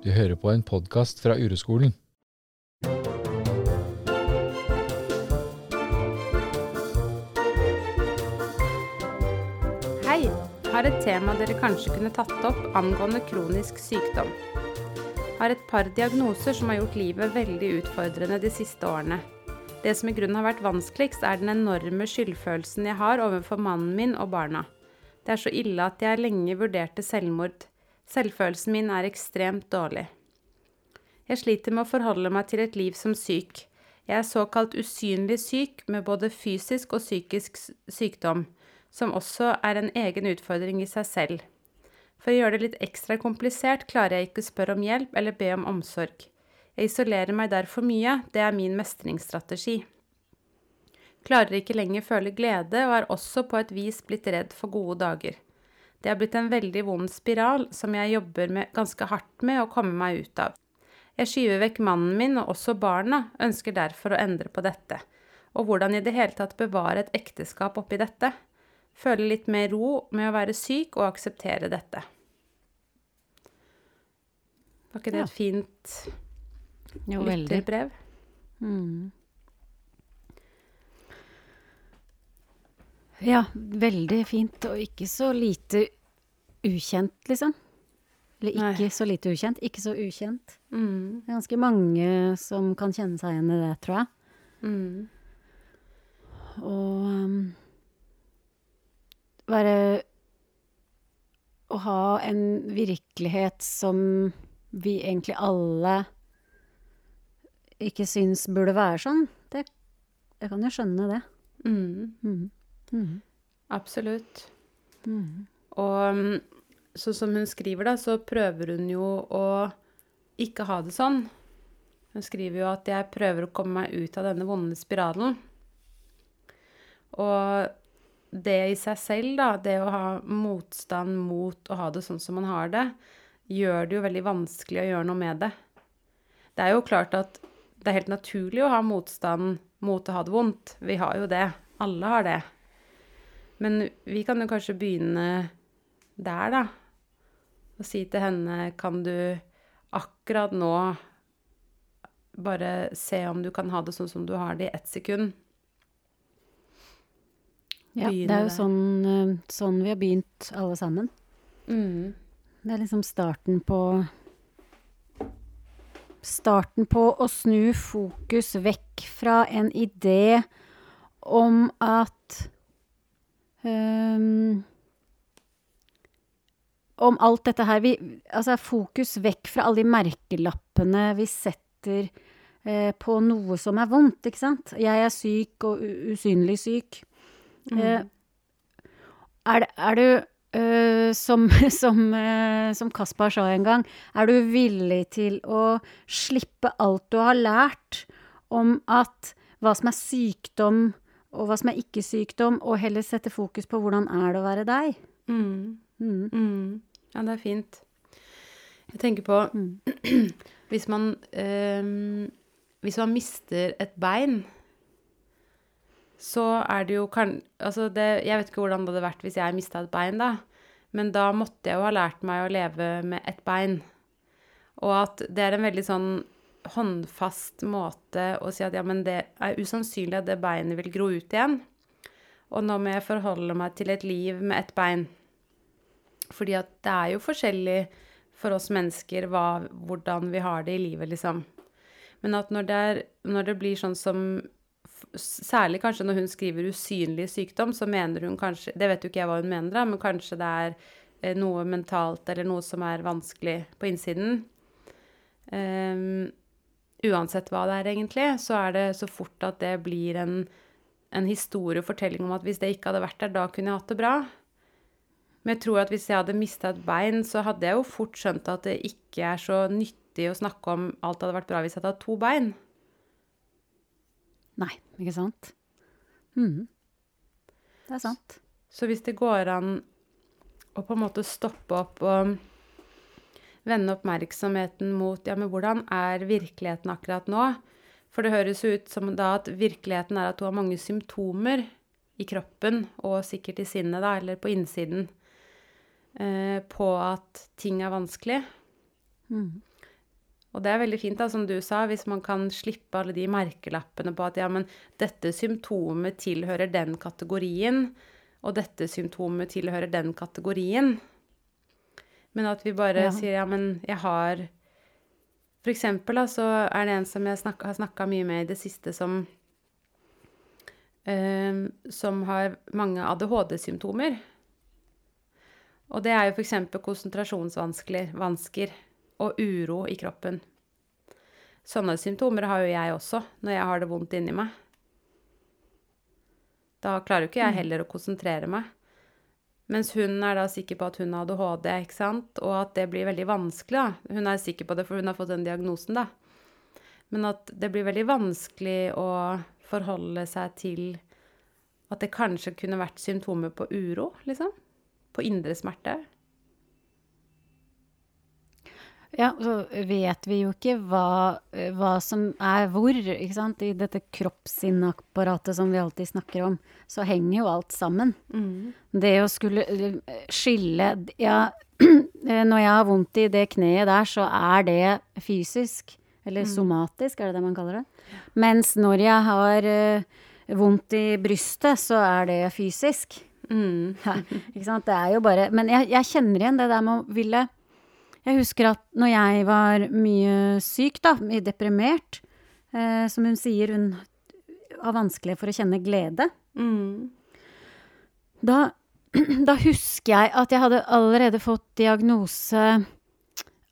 Du hører på en podkast fra Ureskolen. Hei! Har et tema dere kanskje kunne tatt opp angående kronisk sykdom. Har et par diagnoser som har gjort livet veldig utfordrende de siste årene. Det som i grunnen har vært vanskeligst, er den enorme skyldfølelsen jeg har overfor mannen min og barna. Det er så ille at jeg lenge vurderte selvmord. Selvfølelsen min er ekstremt dårlig. Jeg sliter med å forholde meg til et liv som syk. Jeg er såkalt usynlig syk med både fysisk og psykisk sykdom, som også er en egen utfordring i seg selv. For å gjøre det litt ekstra komplisert klarer jeg ikke å spørre om hjelp eller be om omsorg. Jeg isolerer meg derfor mye, det er min mestringsstrategi. Klarer ikke lenger føle glede og er også på et vis blitt redd for gode dager. Det har blitt en veldig vond spiral som jeg jobber med, ganske hardt med å komme meg ut av. Jeg skyver vekk mannen min og også barna, ønsker derfor å endre på dette. Og hvordan i det hele tatt bevare et ekteskap oppi dette. Føle litt mer ro med å være syk og akseptere dette. Var ikke det et fint Jo, veldig. lytterbrev? Mm. Ja, veldig fint, og ikke så lite ukjent, liksom. Eller ikke Nei. så lite ukjent, ikke så ukjent. Mm. Det er ganske mange som kan kjenne seg igjen i det, tror jeg. Mm. Og um, være Å ha en virkelighet som vi egentlig alle ikke syns burde være sånn, det Jeg kan jo skjønne det. Mm. Mhm. Mhm. Absolutt. Mm. Og mm, sånn som hun skriver, da, så prøver hun jo å ikke ha det sånn. Hun skriver jo at 'jeg prøver å komme meg ut av denne vonde spiralen'. Og det i seg selv, da, det å ha motstand mot å ha det sånn som man har det, gjør det jo veldig vanskelig å gjøre noe med det. Det er jo klart at det er helt naturlig å ha motstand mot å ha det vondt. Vi har jo det. Alle har det. Men vi kan jo kanskje begynne der, da. Og si til henne Kan du akkurat nå bare se om du kan ha det sånn som du har det i ett sekund? Ja, det er jo sånn, eh, sånn vi har begynt alle sammen. Mm. Det er liksom starten på Starten på å snu fokus vekk fra en idé om at Om alt dette her vi, Altså fokus vekk fra alle de merkelappene vi setter eh, på noe som er vondt, ikke sant? Jeg er syk og usynlig syk. Eh, er, er du øh, som, som, som Kaspar sa en gang, er du villig til å slippe alt du har lært om at hva som er sykdom og hva som er ikke sykdom, og heller sette fokus på hvordan er det å være deg? Mm. Mm. Mm. Ja, det er fint. Jeg tenker på hvis man øh, Hvis man mister et bein, så er det jo kan... Altså, det, jeg vet ikke hvordan det hadde vært hvis jeg mista et bein, da. Men da måtte jeg jo ha lært meg å leve med ett bein. Og at det er en veldig sånn håndfast måte å si at ja, men det er usannsynlig at det beinet vil gro ut igjen. Og nå må jeg forholde meg til et liv med ett bein. Fordi at det er jo forskjellig for oss mennesker hva, hvordan vi har det i livet, liksom. Men at når det, er, når det blir sånn som Særlig kanskje når hun skriver usynlig sykdom, så mener hun kanskje Det vet jo ikke jeg hva hun mener, da, men kanskje det er eh, noe mentalt eller noe som er vanskelig på innsiden. Ehm, uansett hva det er, egentlig, så er det så fort at det blir en, en historie og fortelling om at hvis det ikke hadde vært der, da kunne jeg hatt det bra. Men jeg tror at hvis jeg hadde mista et bein, så hadde jeg jo fort skjønt at det ikke er så nyttig å snakke om alt hadde vært bra hvis jeg hadde hatt to bein. Nei, ikke sant? Mm. Det er sant. Så hvis det går an å på en måte stoppe opp og vende oppmerksomheten mot ja, men hvordan er virkeligheten akkurat nå? For det høres jo ut som da at virkeligheten er at du har mange symptomer i kroppen, og sikkert i sinnet, da, eller på innsiden, eh, på at ting er vanskelig. Mm. Og det er veldig fint, da, som du sa, hvis man kan slippe alle de merkelappene på at ja, men dette symptomet tilhører den kategorien, og dette symptomet tilhører den kategorien. Men at vi bare Ja. sier ja, men jeg har For eksempel da, så er det en som jeg snak, har snakka mye med i det siste, som eh, Som har mange ADHD-symptomer. Og det er jo f.eks. konsentrasjonsvansker og uro i kroppen. Sånne symptomer har jo jeg også når jeg har det vondt inni meg. Da klarer jo ikke jeg heller å konsentrere meg. Mens hun er da sikker på at hun har ADHD, ikke sant? og at det blir veldig vanskelig. da. Hun er sikker på det, for hun har fått den diagnosen, da. Men at det blir veldig vanskelig å forholde seg til at det kanskje kunne vært symptomer på uro, liksom. På indre smerte. Ja, så vet vi jo ikke hva, hva som er hvor, ikke sant. I dette kroppsinnapparatet som vi alltid snakker om, så henger jo alt sammen. Det å skulle eh, skille Ja, når jeg har vondt i det kneet der, så er det fysisk. Eller somatisk, er det det man kaller det. Mens når jeg har eh, vondt i brystet, så er det fysisk. Mm. Ja, ikke sant? Det er jo bare Men jeg, jeg kjenner igjen det der med å ville Jeg husker at når jeg var mye syk, da, mye deprimert, eh, som hun sier, hun har vanskelig for å kjenne glede, Mm. da, da husker jeg at jeg hadde allerede fått diagnose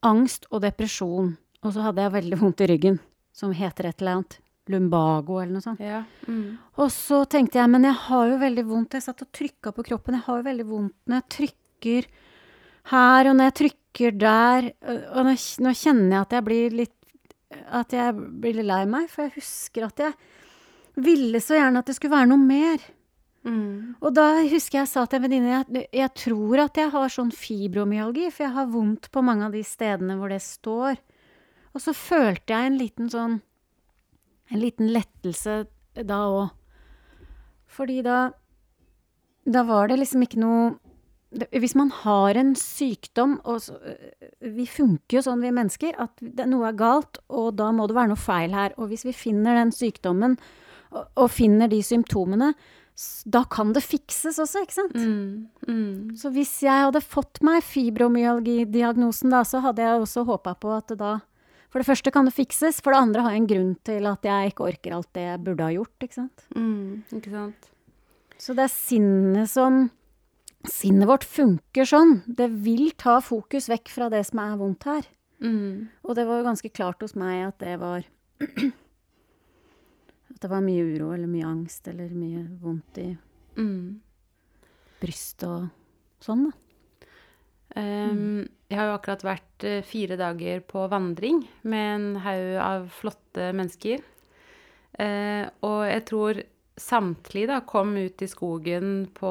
angst og depresjon, og så hadde jeg veldig vondt i ryggen, som heter et eller annet. Lumbago eller noe sånt. Ja. Mm. Og så tenkte jeg, men jeg har jo veldig vondt. Jeg satt og trykka på kroppen. Jeg har jo veldig vondt når jeg trykker her, og når jeg trykker der. Og nå, nå kjenner jeg at jeg blir litt At jeg blir litt lei meg, for jeg husker at jeg ville så gjerne at det skulle være noe mer. Mm. Og da husker jeg sa til en venninne jeg, jeg tror at jeg har sånn fibromyalgi, for jeg har vondt på mange av de stedene hvor det står. Og så følte jeg en liten sånn En liten lettelse da òg. Fordi da Da var det liksom ikke noe Hvis man har en sykdom, og så, Vi funker jo sånn, vi mennesker, at noe er galt, og da må det være noe feil her. Og hvis vi finner den sykdommen, og, og finner de symptomene, da kan det fikses også, ikke sant? Mm. Mm. Så hvis jeg hadde fått meg fibromyalgidiagnosen da, så hadde jeg også håpa på at det da For det første kan det fikses, for det andre har jeg en grunn til at jeg ikke orker alt det jeg burde ha gjort, ikke sant. Mm. Ikke sant? Så det er sinnet som Sinnet vårt funker sånn. Det vil ta fokus vekk fra det som er vondt her. Mm. Og det var jo ganske klart hos meg at det var At det var mye uro eller mye angst eller mye vondt i Mm. brystet og sånn, da. Ehm, jeg har jo akkurat vært eh, fire dager på vandring med en haug av flotte mennesker. Uh, og jeg tror samtlige da kom ut i skogen på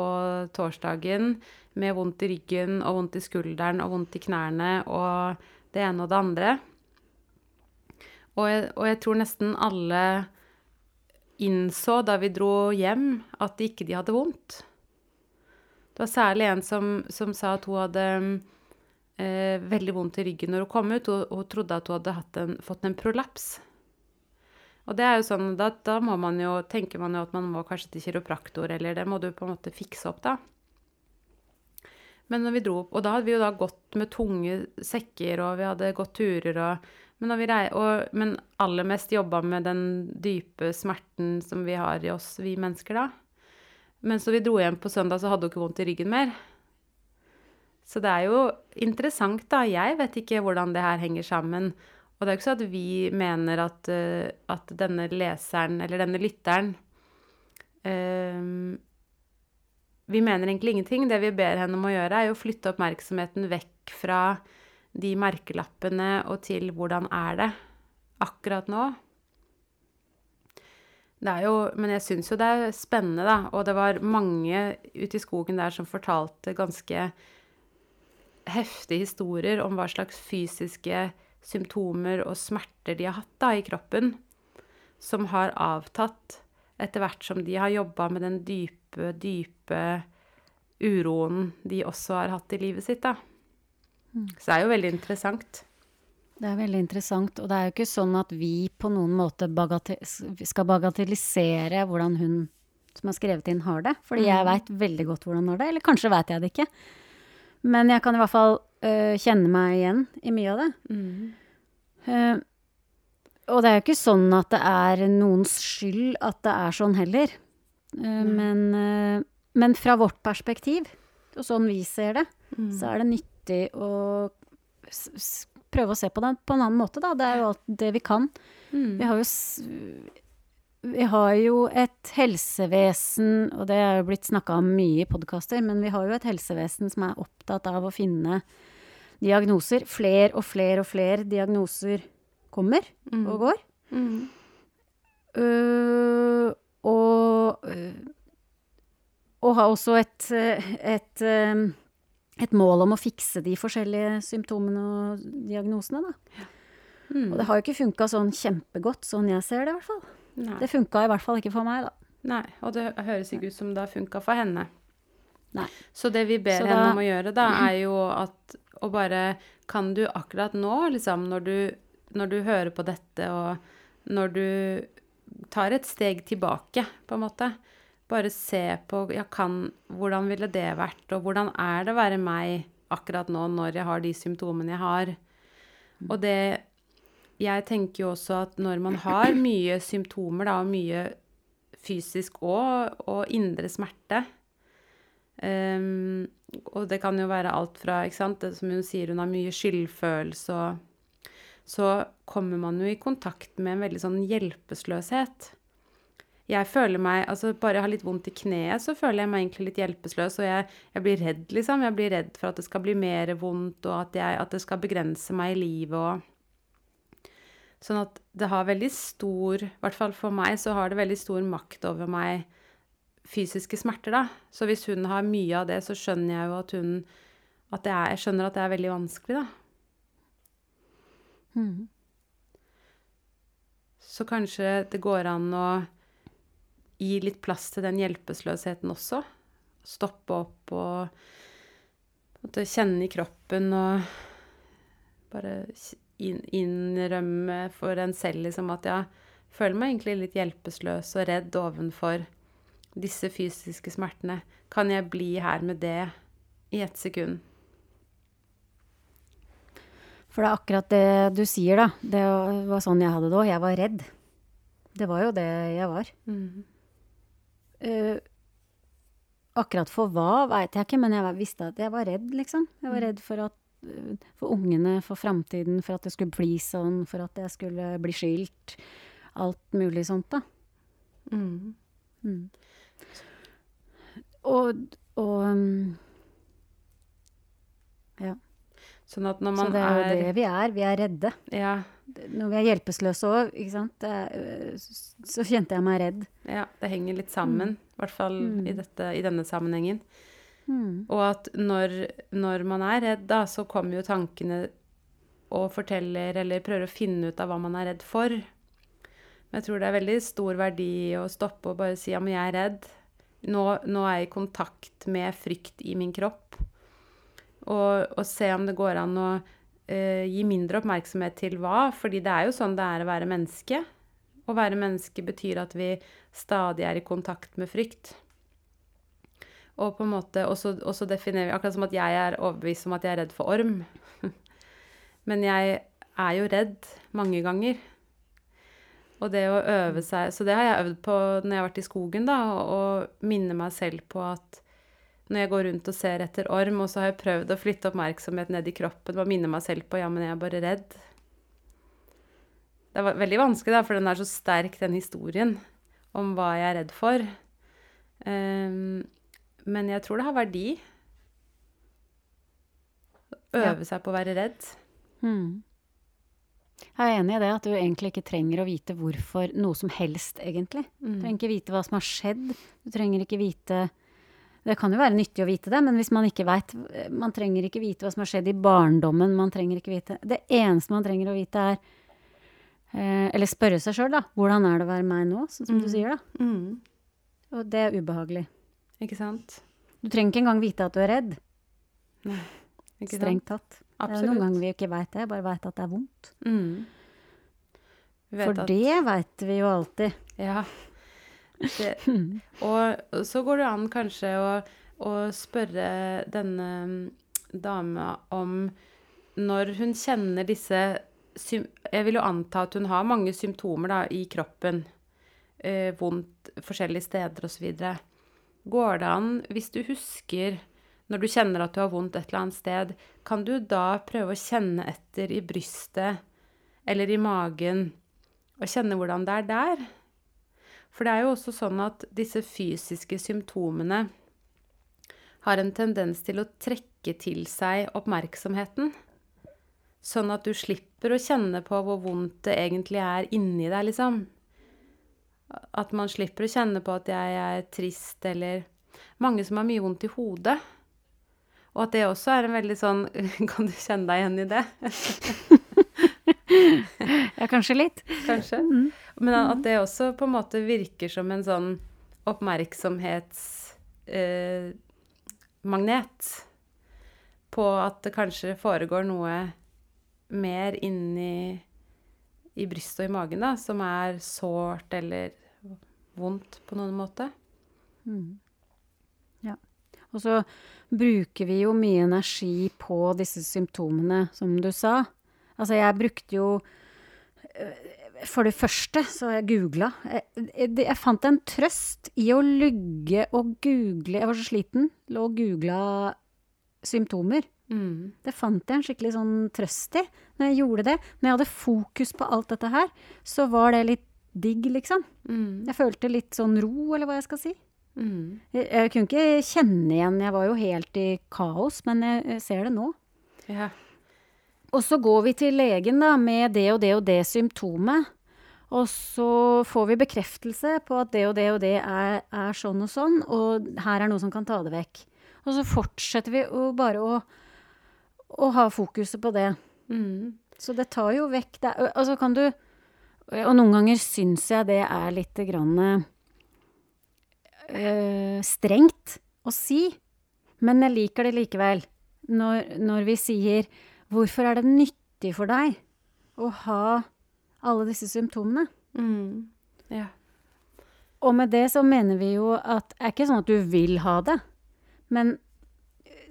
torsdagen med vondt i ryggen og vondt i skulderen og vondt i knærne og det ene og det andre. Og jeg, og jeg tror nesten alle innså da vi dro hjem, at ikke de hadde vondt. Det var særlig en som, som sa at hun hadde eh, veldig vondt i ryggen når hun kom ut, Hun, hun trodde at hun hadde en, fått en prolaps. Og det er jo sånn, da, da må man jo, tenker man jo at man må kanskje til kiropraktor, eller det må du på en måte fikse opp, da. Men når vi dro opp, og da hadde vi jo da gått med tunge sekker, og vi hadde gått turer, og, men, vi og, men aller mest jobba med den dype smerten som vi har i oss, vi mennesker, da. Men så vi dro hjem på søndag, så hadde hun ikke vondt i ryggen mer. Så det er jo interessant, da. Jeg vet ikke hvordan det her henger sammen. Og det er jo ikke sånn at vi mener at, eh, at denne leseren, eller denne lytteren eh, Vi mener egentlig ingenting. Det vi ber henne om å gjøre, er jo å flytte oppmerksomheten vekk fra de merkelappene og til hvordan er det akkurat nå. Det er jo, men jeg syns jo det er spennende, da. Og det var mange ute i skogen der som fortalte ganske heftige historier om hva slags fysiske symptomer og smerter de har hatt da i kroppen, som har avtatt etter hvert som de har jobba med den dype, dype uroen de også har hatt i livet sitt, da. Så det er jo veldig interessant. Det er veldig interessant. Og det er jo ikke sånn at vi på noen måte bagate skal bagatellisere hvordan hun som har skrevet inn, har det. Fordi jeg Mm. veit veldig godt hvordan hun har det. Eller kanskje veit jeg det ikke. Men jeg kan i hvert fall øh, kjenne meg igjen i mye av det. Mm. Uh, og det er jo ikke sånn at det er noens skyld at det er sånn heller. Eh, men, uh, men fra vårt perspektiv, og sånn vi ser det, Mm. så er det nyttig å prøve å se på det på en annen måte, da. Det er jo alt det vi kan. Mm. Vi har jo vi har jo et helsevesen, og det er jo blitt snakka om mye i podkaster, men vi har jo et helsevesen som er opptatt av å finne diagnoser. Fler og flere og flere diagnoser kommer Mm. og går. Mm. Uh, og øh, og har også et, øh, et, et mål om å fikse de forskjellige symptomene og diagnosene, da. Mm. Og det har jo ikke funka sånn kjempegodt, sånn jeg ser det, i hvert fall. Nei. Det funka i hvert fall ikke for meg, da. Nei, og det høres ikke ut som det har funka for henne. Nei. Så det vi ber da, henne om å gjøre, da, er jo at Og bare Kan du akkurat nå, liksom, når du, når du hører på dette, og når du tar et steg tilbake, på en måte Bare se på ja, kan, hvordan ville det vært, og hvordan er det å være meg akkurat nå når jeg har de symptomene jeg har. Og det Jeg tenker jo også at når man har mye symptomer, da, og mye fysisk og, og indre smerte Ehm, og det kan jo være alt fra, ikke sant, det som hun sier, hun har mye skyldfølelse og Så kommer man jo i kontakt med en veldig sånn hjelpeløshet. Jeg føler meg Altså, bare jeg har litt vondt i kneet, så føler jeg meg egentlig litt hjelpeløs, og jeg, jeg blir redd, liksom. Jeg blir redd for at det skal bli mer vondt, og at, jeg, at det skal begrense meg i livet og Sånn at det har veldig stor I hvert fall for meg så har det veldig stor makt over meg fysiske smerter, da. Så hvis hun har mye av det, så skjønner jeg jo at hun at det er, Jeg skjønner at det er veldig vanskelig, da. Mm. Så kanskje det går an å gi litt plass til den hjelpeløsheten også. Stoppe opp og kjenne i kroppen og bare innrømme for en selv liksom at jeg føler meg egentlig litt hjelpeløs og redd ovenfor disse fysiske smertene. Kan jeg bli her med det i ett sekund? For det er akkurat det du sier, da. Det var sånn jeg hadde det òg. Jeg var redd. Det var jo det jeg var. Eh, akkurat for hva, veit jeg ikke, men jeg visste at jeg var redd, liksom. Jeg var redd for at eh, for ungene, for framtiden, for at det skulle bli sånn, for at jeg skulle bli skilt. Alt mulig sånt, da. Mm. Mm. Og, og um, Ja. Sånn at når Så det er jo det vi er. Vi er redde. Ja, Når vi er hjelpeløse òg, ikke sant, det øh, så kjente jeg meg redd. ja, det henger litt sammen. I hvert fall i, Mm. dette, i denne sammenhengen. Mm. Og at når, når man er redd, da, så kommer jo tankene og forteller eller prøver å finne ut av hva man er redd for. Men jeg tror det er veldig stor verdi å stoppe og bare si ja, men jeg er redd. Nå, nå er jeg i kontakt med frykt i min kropp. Og, og se om det går an å uh, gi mindre oppmerksomhet til hva. Fordi det er jo sånn det er å være menneske. Å være menneske betyr at vi stadig er i kontakt med frykt. Og på en måte, og så, og så definerer vi Akkurat som at jeg er overbevist om at jeg er redd for orm. Men jeg er jo redd mange ganger. Og det å øve seg Så det har jeg øvd på når jeg har vært i skogen, da, og, minne meg selv på at når jeg går rundt og ser etter orm, og så har jeg prøvd å flytte oppmerksomhet ned i kroppen og minne meg selv på ja, men jeg er bare redd. Det er veldig vanskelig, da, for den er så sterk, den historien om hva jeg er redd for. Um, men jeg tror det har verdi. Å Ja. øve seg på å være redd. Mm. Jeg er enig i det, at du egentlig ikke trenger å vite hvorfor noe som helst, egentlig. Du Mm. trenger ikke vite hva som har skjedd. Du trenger ikke vite Det kan jo være nyttig å vite det, men hvis man ikke veit Man trenger ikke vite hva som har skjedd i barndommen. Man trenger ikke vite Det eneste man trenger å vite, er eh, Eller spørre seg sjøl, da. Hvordan er det å være meg nå? Sånn som du Mm. sier, da. Mm. Og det er ubehagelig. Ikke sant? Du trenger ikke engang vite at du er redd. Ikke sant? Strengt tatt. Absolutt. noen ganger vi ikke veit det, bare veit at det er vondt. Mm. Vet For at- det veit vi jo alltid. Ja. Det, og så går det an kanskje å, å spørre denne mm, dama om når hun kjenner disse Jeg vil jo anta at hun har mange symptomer da, i kroppen. Eh, vondt forskjellige steder osv. Går det an, hvis du husker når du kjenner at du har vondt et eller annet sted, kan du da prøve å kjenne etter i brystet eller i magen, og kjenne hvordan det er der? For det er jo også sånn at disse fysiske symptomene har en tendens til å trekke til seg oppmerksomheten. Sånn at du slipper å kjenne på hvor vondt det egentlig er inni deg, liksom. At man slipper å kjenne på at jeg er trist, eller Mange som har mye vondt i hodet. Og at det også er en veldig sånn Kan du kjenne deg igjen i det? Ja, kanskje litt. kanskje. Men at det også på en måte virker som en sånn oppmerksomhetsmagnet. Eh, på at det kanskje foregår noe mer inni i brystet og i magen, da, som er sårt eller vondt på noen måte. Ja. Og så bruker vi jo mye energi på disse symptomene, som du sa. Altså, jeg brukte jo øh, For det første så jeg googla. Jeg, jeg, jeg fant en trøst i å lugge og google Jeg var så sliten. Lå og googla symptomer. Mm. Det fant jeg en skikkelig sånn trøst i når jeg gjorde det. Når jeg hadde fokus på alt dette her, så var det litt digg, liksom. Mm. Jeg følte litt sånn ro, eller hva jeg skal si. Mm. Jeg, jeg kunne ikke kjenne igjen, jeg var jo helt i kaos, men jeg, jeg ser det nå. Ja. Og så går vi til legen da, med det og det og det symptomet. Og så får vi bekreftelse på at det og det og det er, er sånn og sånn, og her er noe som kan ta det vekk. Og så fortsetter vi å bare å, å ha fokuset på det. Mm. Så det tar jo vekk det. er- Altså kan du Og noen ganger syns jeg det er litt grann strengt å si, men jeg liker det likevel. Når, når vi sier 'Hvorfor er det nyttig for deg å ha alle disse symptomene?' Mm. Ja. Og med det så mener vi jo at det er ikke sånn at du vil ha det, men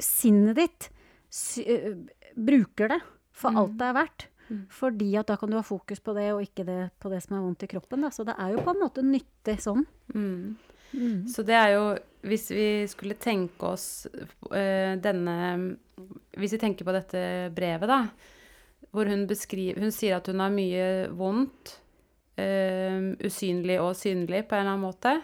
sinnet ditt sy øh, bruker det for alt det er verdt. Fordi at da kan du ha fokus på det, og ikke det, på det som er vondt i kroppen. Da. Så det er jo på en måte nyttig sånn. Mm. Så det er jo Hvis vi skulle tenke oss eh, denne Hvis vi tenker på dette brevet, da, hvor hun beskriver Hun sier at hun har mye vondt, eh, usynlig og synlig på en eller annen måte.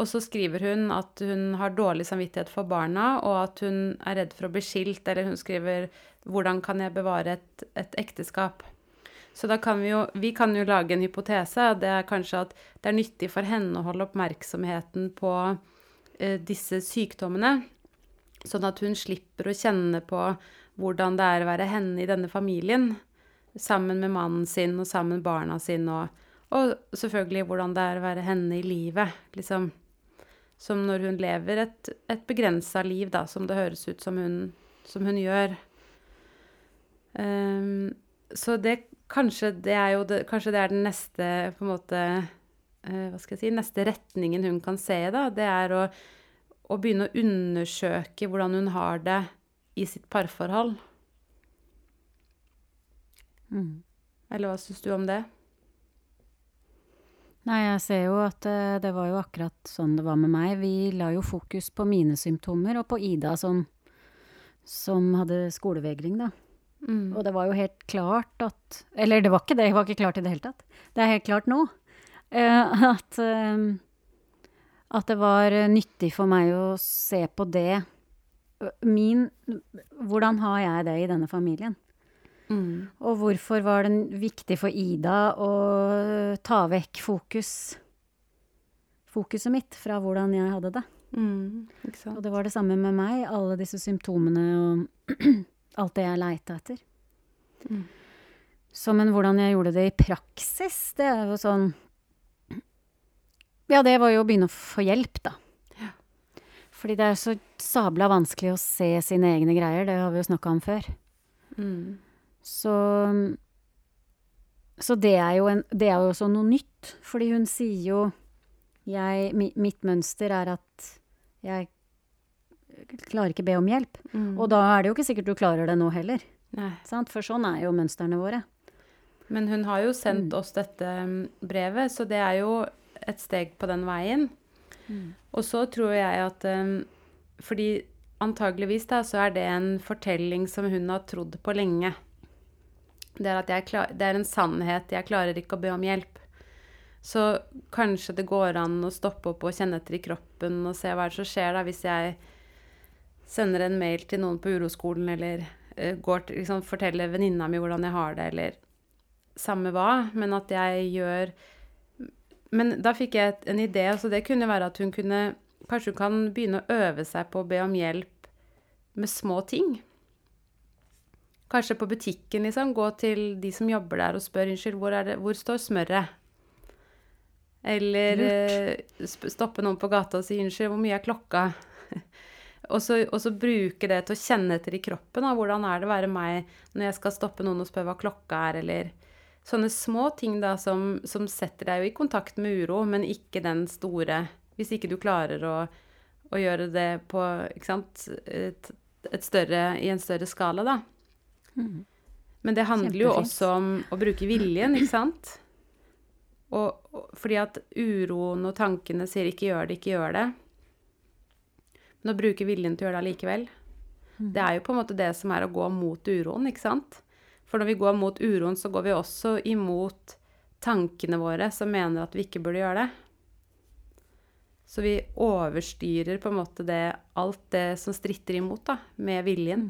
Og så skriver hun at hun har dårlig samvittighet for barna, og at hun er redd for å bli skilt, eller hun skriver 'Hvordan kan jeg bevare et, et ekteskap?' Så da kan vi jo Vi kan jo lage en hypotese, det er kanskje at det er nyttig for henne å holde oppmerksomheten på eh, disse sykdommene, sånn at hun slipper å kjenne på hvordan det er å være henne i denne familien, sammen med mannen sin og sammen med barna sine, og, og selvfølgelig hvordan det er å være henne i livet, liksom. Som når hun lever et, et begrensa liv, da, som det høres ut som hun, som hun gjør. Um, så det kanskje det er det, kanskje det er den neste på en måte eh, Hva skal jeg si Neste retningen hun kan se i, da. Det er å, å begynne å undersøke hvordan hun har det i sitt parforhold. Eller hva syns du om det? Nei, jeg ser jo at eh, det var jo akkurat sånn det var med meg. Vi la jo fokus på mine symptomer, og på Ida som, som hadde skolevegring, da. Mm. Og det var jo helt klart at Eller det var ikke det, det var ikke klart i det hele tatt. Det er helt klart nå. uh, at, uh, at det var nyttig for meg å se på det. Min Hvordan har jeg det i denne familien? Mm. Og hvorfor var det viktig for Ida å ta vekk fokus Fokuset mitt fra hvordan jeg hadde det. Mm. Og det var det samme med meg, alle disse symptomene og alt det jeg leita etter. Mm. Så men hvordan jeg gjorde det i praksis, det er jo sånn Ja, det var jo å begynne å få hjelp, da. Fordi det er så sabla vanskelig å se sine egne greier, det har vi jo snakka om før. Mm. Så Så det er jo, en, det er jo også noe nytt. Fordi hun sier jo jeg, mi, Mitt mønster er at jeg klarer ikke be om hjelp. Mm. Og da er det jo ikke sikkert du klarer det nå heller. For sånn er jo mønstrene våre. Men hun har jo sendt Mm. oss dette mm, brevet, så det er jo et steg på den veien. Og så tror jeg at um, Fordi antageligvis da, så er det en fortelling som hun har trodd på lenge. Det er at jeg klar, det er en sannhet. Jeg klarer ikke å be om hjelp. Så kanskje det går an å stoppe opp og kjenne etter i kroppen og se hva som skjer da hvis jeg sender en mail til noen på uroskolen eller eh, går til, liksom, forteller venninna mi hvordan jeg har det, eller samme hva, men at jeg gjør Men da fikk jeg en idé, så det kunne være at hun kunne Kanskje hun kan begynne å øve seg på å be om hjelp med små ting. Kanskje på butikken, liksom. Gå til de som jobber der og spør unnskyld, hvor, er det, hvor står smøret? Eller Lurt. stoppe noen på gata og si unnskyld, hvor mye er klokka? Og, så, og så bruke det til å kjenne etter i kroppen. Da. Hvordan er det å være meg når jeg skal stoppe noen og spørre hva klokka er, eller Sånne små ting da som, som setter deg jo i kontakt med uro, men ikke den store Hvis ikke du klarer å, å gjøre det på sant, et, et større, i en større skala, da. Men det handler jo også om å bruke viljen, ikke sant? Og, og, fordi at uroen og tankene sier 'ikke gjør det, ikke gjør det'. Men å bruke viljen til å gjøre det allikevel, det er jo på en måte det som er å gå mot uroen, ikke sant? For når vi går mot uroen, så går vi også imot tankene våre som mener at vi ikke burde gjøre det. Så vi overstyrer på en måte det, alt det som stritter imot, da, med viljen.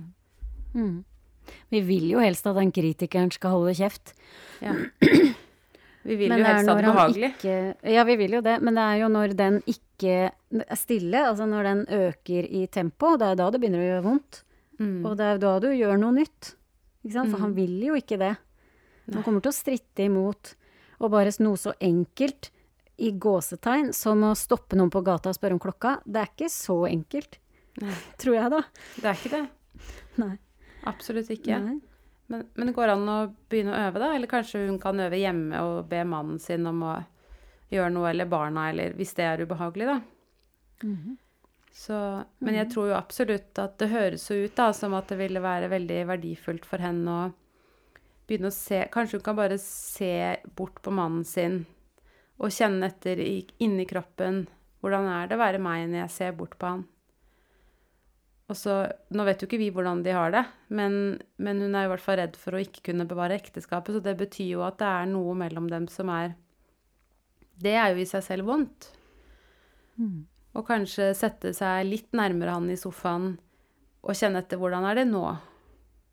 Mm. Vi vil jo helst at den kritikeren skal holde kjeft. Ja. Vi vil Men jo helst ha det behagelig. Ikke, ja, vi vil jo det, men det er jo når den ikke er stille, altså når den øker i tempo, det er da det begynner å gjøre vondt. Mm. Og det er da du gjør noe nytt. Ikke sant? For Mm. han vil jo ikke det. Han kommer til å stritte imot. Og bare noe så enkelt, i gåsetegn, som å stoppe noen på gata og spørre om klokka, det er ikke så enkelt. Nei. Tror jeg, da. Det er ikke det. Nei. Absolutt ikke. Nei. Men, men det går an å begynne å øve, da? Eller kanskje hun kan øve hjemme og be mannen sin om å gjøre noe, eller barna, eller hvis det er ubehagelig, da. Mhm. Så, men jeg tror jo absolutt at det høres jo ut da, som at det ville være veldig verdifullt for henne å begynne å se Kanskje hun kan bare se bort på mannen sin og kjenne etter inni kroppen hvordan er det å være meg når jeg ser bort på han. Og så, Nå vet jo ikke vi hvordan de har det, men, men hun er i hvert fall redd for å ikke kunne bevare ekteskapet, så det betyr jo at det er noe mellom dem som er Det er jo i seg selv vondt. Mm. Og kanskje sette seg litt nærmere han i sofaen og kjenne etter hvordan er det nå,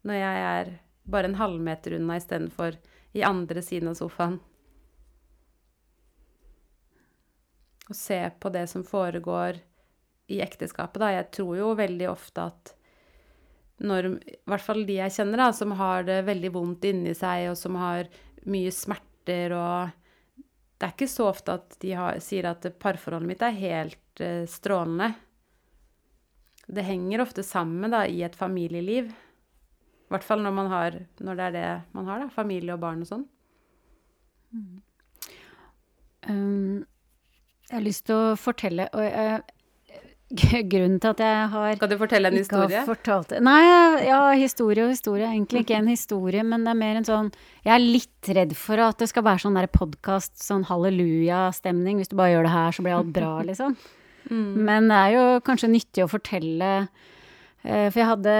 når jeg er bare en halvmeter unna istedenfor i andre siden av sofaen. Og se på det som foregår i ekteskapet, da. Jeg tror jo veldig ofte at når I hvert fall de jeg kjenner, da, som har det veldig vondt inni seg, og som har mye smerter og Det er ikke så ofte at de har, sier at parforholdet mitt er helt uh, strålende. Det henger ofte sammen da, i et familieliv. I hvert fall når, man har, når det er det man har, da. Familie og barn og sånn. Um, jeg har lyst til å fortelle og, eh, Grunnen til at jeg har Skal du fortelle en historie? fortalt. Nei, ja, historie og historie. Egentlig ikke en historie, men det er mer en sånn Jeg er litt redd for at det skal være sånn podkast, sånn halleluja-stemning. Hvis du bare gjør det her, så blir alt bra, liksom. Mm. Men det er jo kanskje nyttig å fortelle eh, For jeg hadde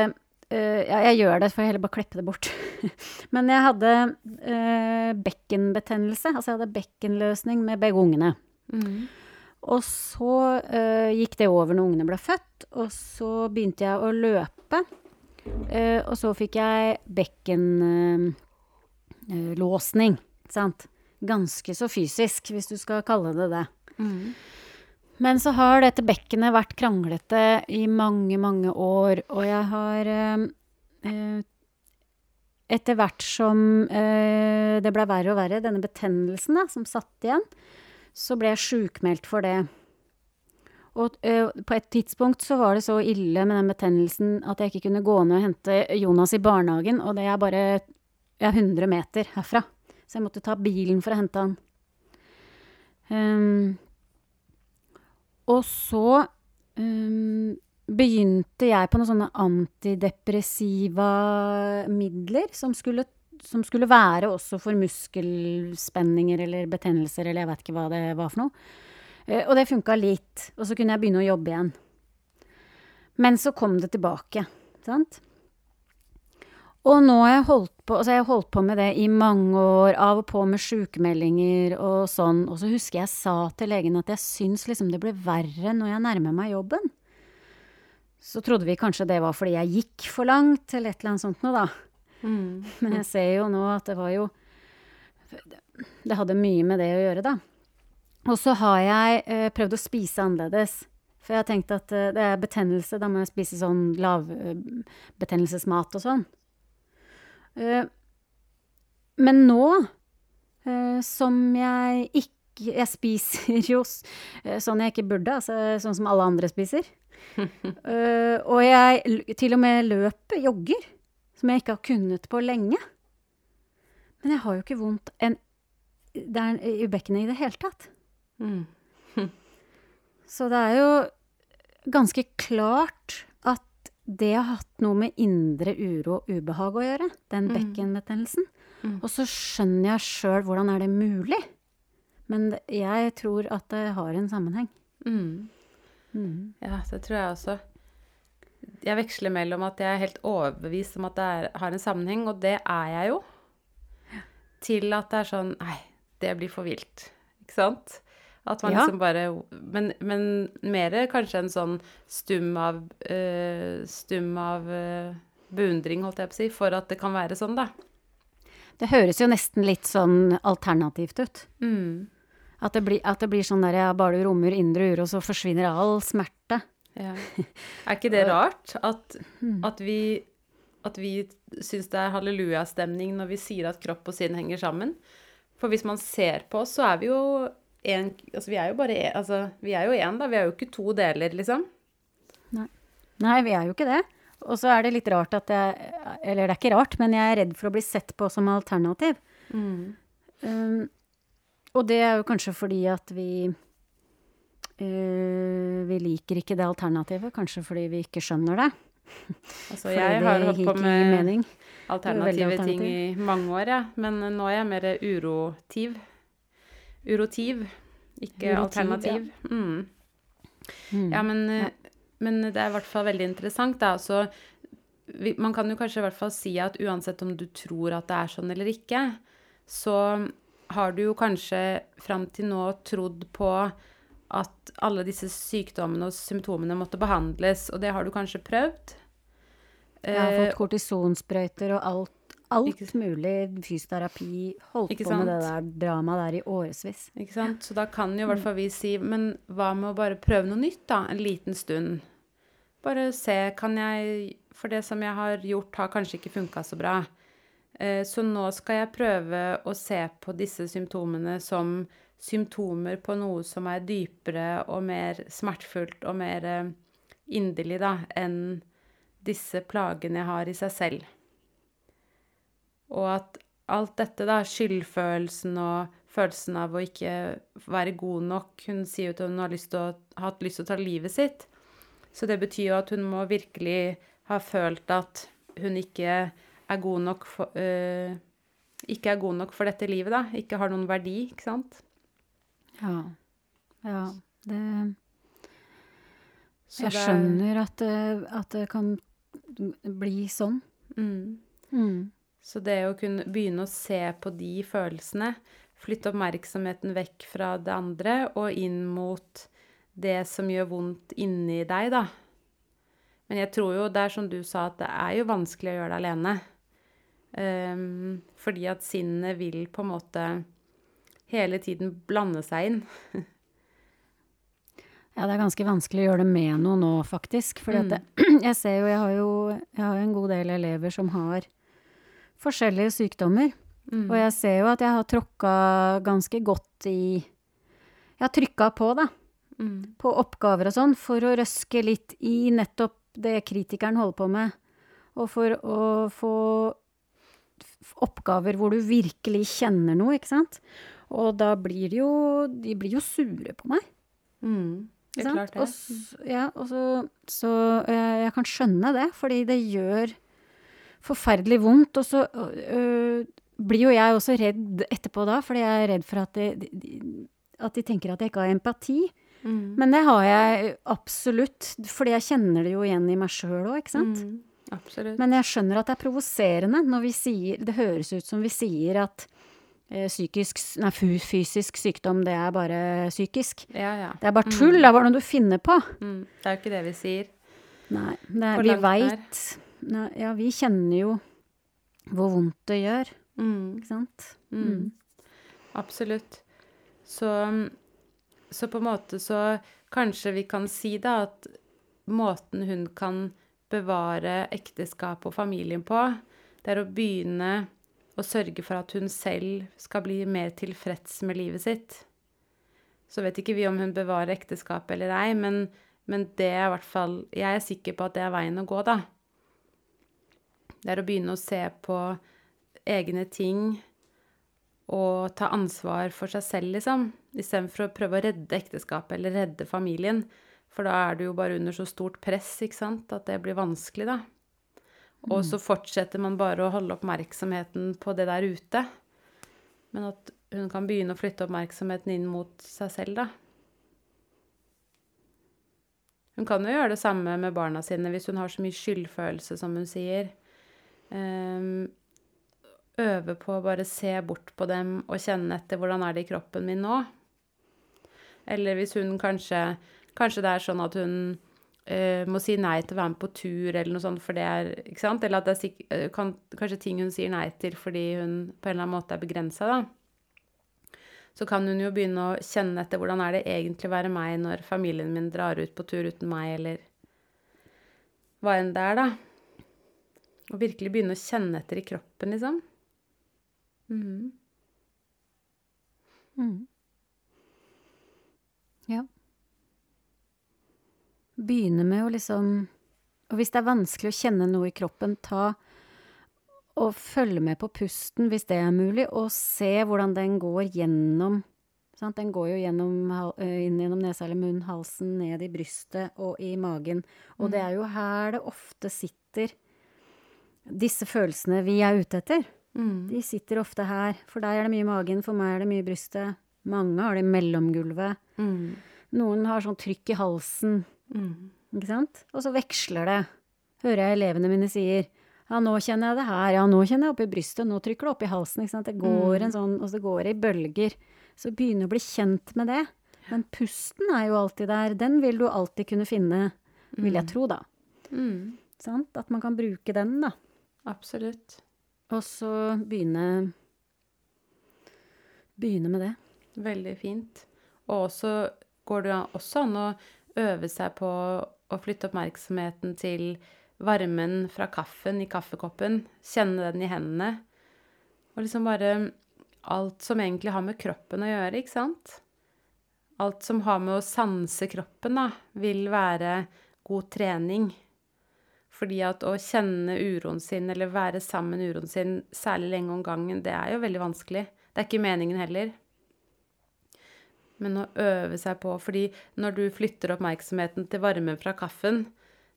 eh, Ja, jeg gjør det, for jeg heller bare klippe det bort. Men jeg hadde eh, bekkenbetennelse. Altså jeg hadde bekkenløsning med begge ungene. Mm. Og så eh, gikk det over når ungene ble født, og så begynte jeg å løpe. Eh, og så fikk jeg bekkenlåsning, sant. Ganske så fysisk, hvis du skal kalle det det. Mm. Men så har dette bekkenet vært kranglete i mange, mange år, og jeg har eh, eh, Etter hvert som eh, det ble verre og verre, denne betennelsen da, som satt igjen, så ble jeg sjukmeldt for det. Og eh, på et tidspunkt så var det så ille med den betennelsen at jeg ikke kunne gå ned og hente Jonas i barnehagen, og det er bare ja, 100 meter herfra. Så jeg måtte ta bilen for å hente han. Um, og så um, begynte jeg på noen sånne antidepressiva midler som skulle, som skulle være også for muskelspenninger eller betennelser eller jeg vet ikke hva det var for noe. Eh, og det funka litt, og så kunne jeg begynne å jobbe igjen. Men så kom det tilbake, sant? Og nå har jeg holdt på, altså jeg holdt på med det i mange år, av og på med sykemeldinger og sånn. Og så husker jeg sa til legen at jeg syns liksom det ble verre når jeg nærmer meg jobben. Så trodde vi kanskje det var fordi jeg gikk for langt, eller et eller annet sånt noe, da. Mm. Men jeg ser jo nå at det var jo Det hadde mye med det å gjøre, da. Og så har jeg eh, prøvd å spise annerledes. For jeg har tenkt at eh, det er betennelse, da må jeg spise sånn lavbetennelsesmat og sånn. Eh, men nå eh, som jeg ikke Jeg spiser jo eh, sånn jeg ikke burde, altså sånn som alle andre spiser. Eh, og jeg til og med løper, jogger, som jeg ikke har kunnet på lenge. Men jeg har jo ikke vondt en, der, i bekkenet i det hele tatt. Mm. Så det er jo ganske klart at det har hatt noe med indre uro og ubehag å gjøre, den Mm. bekkenbetennelsen. Mm. Og så skjønner jeg sjøl hvordan er det mulig. Men jeg tror at det har en sammenheng. Mm. Mm. Ja, det tror jeg også. Jeg veksler mellom at jeg er helt overbevist om at det er, har en sammenheng, og det er jeg jo, til at det er sånn Nei, det blir for vilt. Ikke sant? At man Ja. liksom bare Men, men mer kanskje en sånn stum av uh, Stum av uh, beundring, holdt jeg på å si, for at det kan være sånn, da. Det høres jo nesten litt sånn alternativt ut. Mm. At det blir, at det blir sånn der ja, bare du rommer indre uro, så forsvinner all smerte. Ja. Er ikke det rart at, Mm. at vi at vi syns det er hallelujastemning når vi sier at kropp og sinn henger sammen? For hvis man ser på oss, så er vi jo en Altså, vi er jo bare en, altså, vi er jo én, da. Vi er jo ikke to deler, liksom. Nei, vi er jo ikke det. Og så er det litt rart at jeg Eller det er ikke rart, men jeg er redd for å bli sett på som alternativ. Um, og det er jo kanskje fordi at vi Vi liker ikke det alternativet. Kanskje fordi vi ikke skjønner det. Altså, jeg har holdt på med mening. alternative ting i mange år, ja. Men nå er jeg mer urotiv. Urotiv, ikke Urotiv, alternativ. Mm. Mm. Ja, men, eh, men det er i hvert fall veldig interessant, da. Så man kan jo kanskje i hvert fall si at uansett om du tror at det er sånn eller ikke, så har du jo kanskje fram til nå trodd på at alle disse sykdommene og symptomene måtte behandles, og det har du kanskje prøvd. Jeg har Eh, fått kortisonsprøyter og alt, alt Ikke- mulig fysioterapi. Holdt på med det der dramaet der i årevis. Ikke sant? Så da kan jo i hvert fall vi si, men hva med å bare prøve noe nytt, da? En liten stund. Bare se, kan jeg For det som jeg har gjort, har kanskje ikke funka så bra. Eh, Så nå skal jeg prøve å se på disse symptomene som symptomer på noe som er dypere og mer smertefullt og mer eh, inderlig, da, enn disse plagene jeg har i seg selv. Og at alt dette, da, skyldfølelsen og følelsen av å ikke være god nok Hun sier jo at hun har lyst å, hatt lyst til å ta livet sitt. Så det betyr jo at hun må virkelig ha følt at hun ikke er god nok for øh, Ikke er god nok for dette livet, da. Ikke har noen verdi, ikke sant. Ja. ja det Så Jeg det er- skjønner at det, at det kan bli sånn. Mm. Mm. Så det å kunne begynne å se på de følelsene, flytte oppmerksomheten vekk fra det andre og inn mot det som gjør vondt inni deg, da. Men jeg tror jo, det er som du sa, at det er jo vanskelig å gjøre det alene. Um, fordi at sinnet vil på en måte hele tiden blande seg inn. Ja, det er ganske vanskelig å gjøre det med noe nå, faktisk. For Mm. jeg ser jo, jeg har jo jeg har jo en god del elever som har forskjellige sykdommer. Mm. Og jeg ser jo at jeg har tråkka ganske godt i Jeg har trykka på, da. Mm. på oppgaver og sånn, for å røske litt i nettopp det kritikeren holder på med. Og for å få oppgaver hvor du virkelig kjenner noe, ikke sant. Og da blir de jo De blir jo sure på meg. Mm. Det Ikke er klart det. Og, ja, og så, så jeg, jeg kan skjønne det, fordi det gjør forferdelig vondt. Og så øh, blir jo jeg også redd etterpå da, fordi jeg er redd for at de, de, at de tenker at jeg ikke har empati. Mm. Men det har jeg absolutt, fordi jeg kjenner det jo igjen i meg sjøl òg, ikke sant. Mm. Absolutt. Men jeg skjønner at det er provoserende når vi sier Det høres ut som vi sier at eh, psykisk, nei, fysisk sykdom, det er bare psykisk. ja, ja. Det er bare tull, det er bare noe du finner på. Mm. Det er jo ikke det vi sier. Nei, det er, vi veit Ja, vi kjenner jo hvor vondt det gjør, Mm. ikke sant? Mm. Absolutt. Så, så på en måte så kanskje vi kan si da at måten hun kan bevare ekteskap og familien på, det er å begynne å sørge for at hun selv skal bli mer tilfreds med livet sitt. Så vet ikke vi om hun bevarer ekteskapet eller ei, men, men det er hvert fall Jeg er sikker på at det er veien å gå, da. Det er å begynne å se på egne ting og ta ansvar for seg selv, liksom. Istedenfor å prøve å redde ekteskapet eller redde familien. For da er du jo bare under så stort press, ikke sant, at det blir vanskelig, da. Og så fortsetter man bare å holde oppmerksomheten på det der ute. Men at hun kan begynne å flytte oppmerksomheten inn mot seg selv, da. Hun kan jo gjøre det samme med barna sine hvis hun har så mye skyldfølelse, som hun sier. Ehm, øve på å bare se bort på dem og kjenne etter hvordan er det i kroppen min nå. Eller hvis hun kanskje Kanskje det er sånn at hun eh, må si nei til å være med på tur eller noe sånt, for det er Ikke sant? Eller at det er eh, kan, kanskje ting hun sier nei til fordi hun på en eller annen måte er begrensa, da. Så kan hun jo begynne å kjenne etter hvordan er det egentlig å være meg når familien min drar ut på tur uten meg, eller hva enn det er, da. Og virkelig begynne å kjenne etter i kroppen, liksom. Mm. Mm. Ja. Begynne med å liksom Og hvis det er vanskelig å kjenne noe i kroppen, ta og følge med på pusten hvis det er mulig, og se hvordan den går gjennom sant? Den går jo gjennom, eh, inn gjennom nesa eller munnen, halsen, ned i brystet og i magen. Og det er jo her det ofte sitter disse følelsene vi er ute etter. Mm. De sitter ofte her. For deg er det mye i magen, for meg er det mye i brystet. Mange har det i mellomgulvet. Mm. Noen har sånn trykk i halsen, Mm. ikke sant? Og så veksler det. Hører jeg elevene mine sier ja, nå kjenner jeg det her, ja, nå kjenner jeg oppi i brystet, nå trykker det oppi i halsen, ikke sant? Det går en sånn, og så går det i bølger. Så begynne å bli kjent med det. Men pusten er jo alltid der. Den vil du alltid kunne finne, vil jeg tro, da. Mm. Sant? At man kan bruke den, da. Absolutt. Og så begynne Begynne med det. Veldig fint. Og så går det også an å øve seg på å flytte oppmerksomheten til varmen fra kaffen i kaffekoppen. Kjenne den i hendene. Og liksom bare alt som egentlig har med kroppen å gjøre, ikke sant? Alt som har med å sanse kroppen, da, vil være god trening. Fordi at å kjenne uroen sin, eller være sammen med uroen sin særlig lenge om gangen, det er jo veldig vanskelig. Det er ikke meningen heller. Men å øve seg på Fordi når du flytter oppmerksomheten til varmen fra kaffen,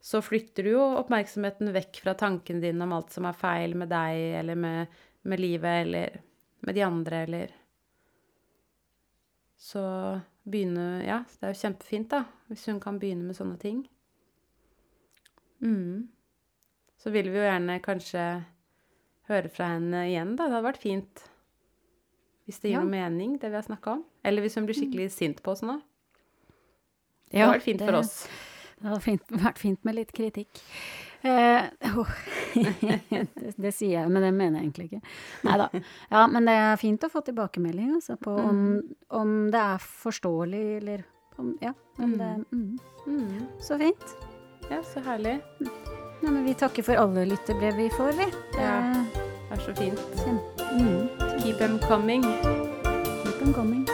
så flytter du jo oppmerksomheten vekk fra tankene dine om alt som er feil med deg, eller med, med livet, eller med de andre, eller Så begynne Ja, det er jo kjempefint, da, hvis hun kan begynne med sånne ting. Mm. Så vil vi jo gjerne kanskje høre fra henne igjen, da. Det hadde vært fint. Hvis det gir Ja. noe mening, det vi har snakka om. Eller hvis hun blir skikkelig sint på oss nå. Det Ja, hadde vært fint for oss. Det hadde fint, vært fint med litt kritikk. Eh, oh. det, det sier jeg, men det mener jeg egentlig ikke. Nei da. Ja, men det er fint å få tilbakemelding altså, på om, om det er forståelig, eller om, ja, om det mm. Mm. Så fint. Ja, så herlig. Nei, men vi takker for alle lyttebrev vi får, vi. Det Ja. Det er så fint. kjempe... Mm. Keep them coming. Keep them coming.